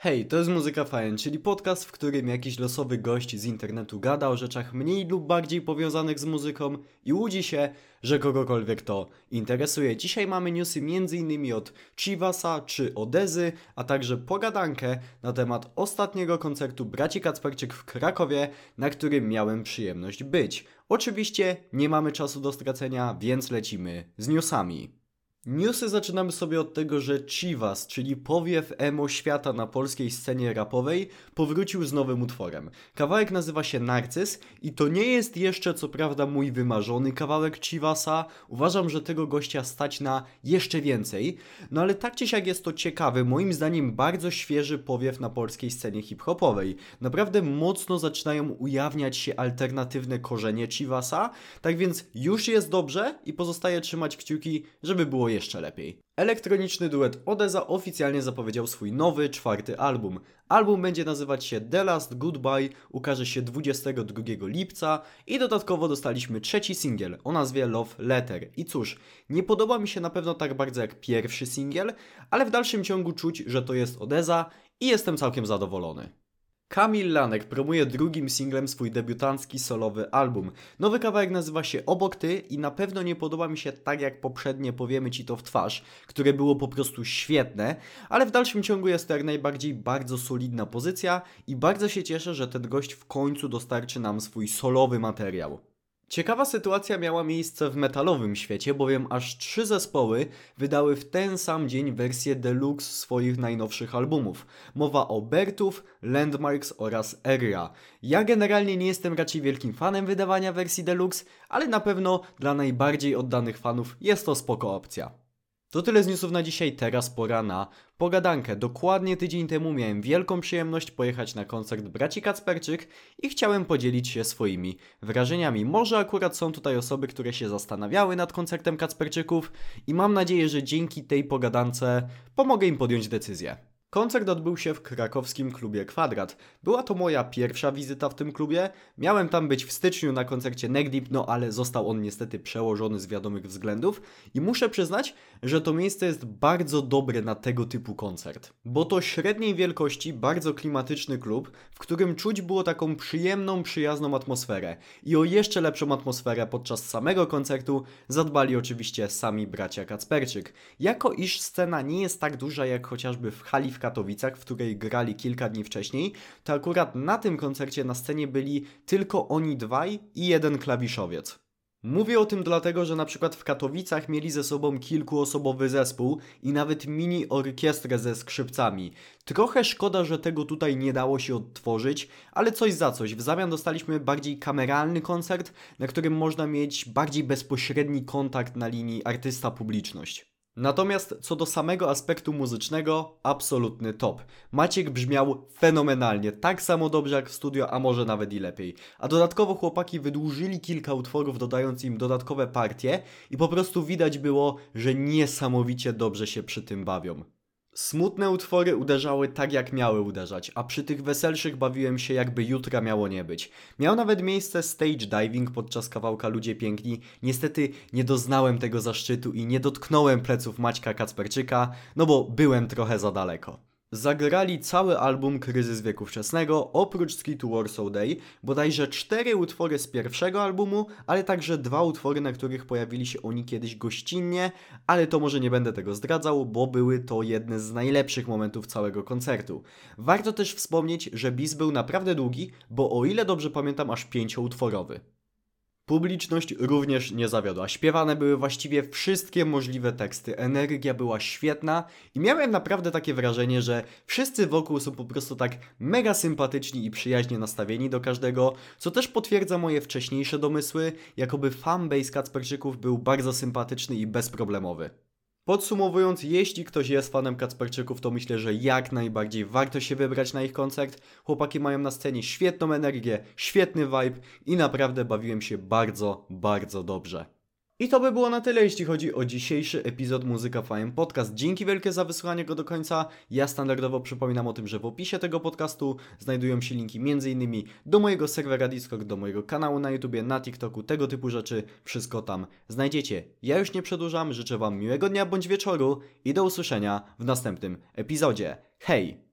Hej, to jest Muzyka Fajn, czyli podcast, w którym jakiś losowy gość z internetu gada o rzeczach mniej lub bardziej powiązanych z muzyką i łudzi się, że kogokolwiek to interesuje. Dzisiaj mamy newsy m.in. od Chivasa czy Odezy, a także pogadankę na temat ostatniego koncertu braci Kacperczyk w Krakowie, na którym miałem przyjemność być. Oczywiście nie mamy czasu do stracenia, więc lecimy z newsami. Newsy zaczynamy sobie od tego, że Chivas, czyli powiew emo świata na polskiej scenie rapowej, powrócił z nowym utworem. Kawałek nazywa się Narcyz i to nie jest jeszcze co prawda mój wymarzony kawałek Chivasa. Uważam, że tego gościa stać na jeszcze więcej. No ale tak czy siak jest to ciekawy, moim zdaniem bardzo świeży powiew na polskiej scenie hip-hopowej. Naprawdę mocno zaczynają ujawniać się alternatywne korzenie Chivasa, tak więc już jest dobrze i pozostaje trzymać kciuki, żeby było jeszcze lepiej. Elektroniczny duet Odeza oficjalnie zapowiedział swój nowy, czwarty album. Album będzie nazywać się The Last Goodbye, ukaże się 22 lipca i dodatkowo dostaliśmy trzeci singiel o nazwie Love Letter. I cóż, nie podoba mi się na pewno tak bardzo jak pierwszy singiel, ale w dalszym ciągu czuć, że to jest Odeza i jestem całkiem zadowolony. Kamil Lanek promuje drugim singlem swój debiutancki solowy album. Nowy kawałek nazywa się Obok Ty i na pewno nie podoba mi się tak jak poprzednie Powiemy Ci to w twarz, które było po prostu świetne, ale w dalszym ciągu jest to jak najbardziej bardzo solidna pozycja i bardzo się cieszę, że ten gość w końcu dostarczy nam swój solowy materiał. Ciekawa sytuacja miała miejsce w metalowym świecie, bowiem aż trzy zespoły wydały w ten sam dzień wersję deluxe swoich najnowszych albumów. Mowa o Bertów, Landmarks oraz Area. Ja generalnie nie jestem raczej wielkim fanem wydawania wersji deluxe, ale na pewno dla najbardziej oddanych fanów jest to spoko opcja. To tyle z newsów na dzisiaj, teraz pora na pogadankę. Dokładnie tydzień temu miałem wielką przyjemność pojechać na koncert braci Kacperczyk i chciałem podzielić się swoimi wrażeniami. Może akurat są tutaj osoby, które się zastanawiały nad koncertem Kacperczyków i mam nadzieję, że dzięki tej pogadance pomogę im podjąć decyzję. Koncert odbył się w krakowskim klubie Kwadrat. Była to moja pierwsza wizyta w tym klubie. Miałem tam być w styczniu na koncercie Negdip, no ale został on niestety przełożony z wiadomych względów i muszę przyznać, że to miejsce jest bardzo dobre na tego typu koncert. Bo to średniej wielkości, bardzo klimatyczny klub, w którym czuć było taką przyjemną, przyjazną atmosferę. I o jeszcze lepszą atmosferę podczas samego koncertu zadbali oczywiście sami bracia Kacperczyk. Jako iż scena nie jest tak duża jak chociażby w hali w Katowicach, w której grali kilka dni wcześniej, to akurat na tym koncercie na scenie byli tylko oni dwaj i jeden klawiszowiec. Mówię o tym dlatego, że na przykład w Katowicach mieli ze sobą kilkuosobowy zespół i nawet mini orkiestrę ze skrzypcami. Trochę szkoda, że tego tutaj nie dało się odtworzyć, ale coś za coś. W zamian dostaliśmy bardziej kameralny koncert, na którym można mieć bardziej bezpośredni kontakt na linii artysta-publiczność. Natomiast co do samego aspektu muzycznego, absolutny top. Maciek brzmiał fenomenalnie, tak samo dobrze jak w studio, a może nawet i lepiej. A dodatkowo chłopaki wydłużyli kilka utworów, dodając im dodatkowe partie i po prostu widać było, że niesamowicie dobrze się przy tym bawią. Smutne utwory uderzały tak jak miały uderzać, a przy tych weselszych bawiłem się jakby jutra miało nie być. Miał nawet miejsce stage diving podczas kawałka Ludzie Piękni. Niestety nie doznałem tego zaszczytu i nie dotknąłem pleców Maćka Kacperczyka, no bo byłem trochę za daleko. Zagrali cały album Kryzys Wieku Wczesnego, oprócz Skitu Warsaw Day, bodajże cztery utwory z pierwszego albumu, ale także dwa utwory, na których pojawili się oni kiedyś gościnnie, ale to może nie będę tego zdradzał, bo były to jedne z najlepszych momentów całego koncertu. Warto też wspomnieć, że bis był naprawdę długi, bo o ile dobrze pamiętam, aż pięcioutworowy. Publiczność również nie zawiodła. Śpiewane były właściwie wszystkie możliwe teksty, energia była świetna i miałem naprawdę takie wrażenie, że wszyscy wokół są po prostu tak mega sympatyczni i przyjaźnie nastawieni do każdego, co też potwierdza moje wcześniejsze domysły, jakoby fanbase Kacperczyków był bardzo sympatyczny i bezproblemowy. Podsumowując, jeśli ktoś jest fanem Kacperczyków, to myślę, że jak najbardziej warto się wybrać na ich koncert. Chłopaki mają na scenie świetną energię, świetny vibe i naprawdę bawiłem się bardzo, bardzo dobrze. I to by było na tyle, jeśli chodzi o dzisiejszy epizod Muzyka Fame Podcast. Dzięki wielkie za wysłuchanie go do końca. Ja standardowo przypominam o tym, że w opisie tego podcastu znajdują się linki m.in. do mojego serwera Discord, do mojego kanału na YouTubie, na TikToku, tego typu rzeczy. Wszystko tam znajdziecie. Ja już nie przedłużam, życzę Wam miłego dnia bądź wieczoru i do usłyszenia w następnym epizodzie. Hej!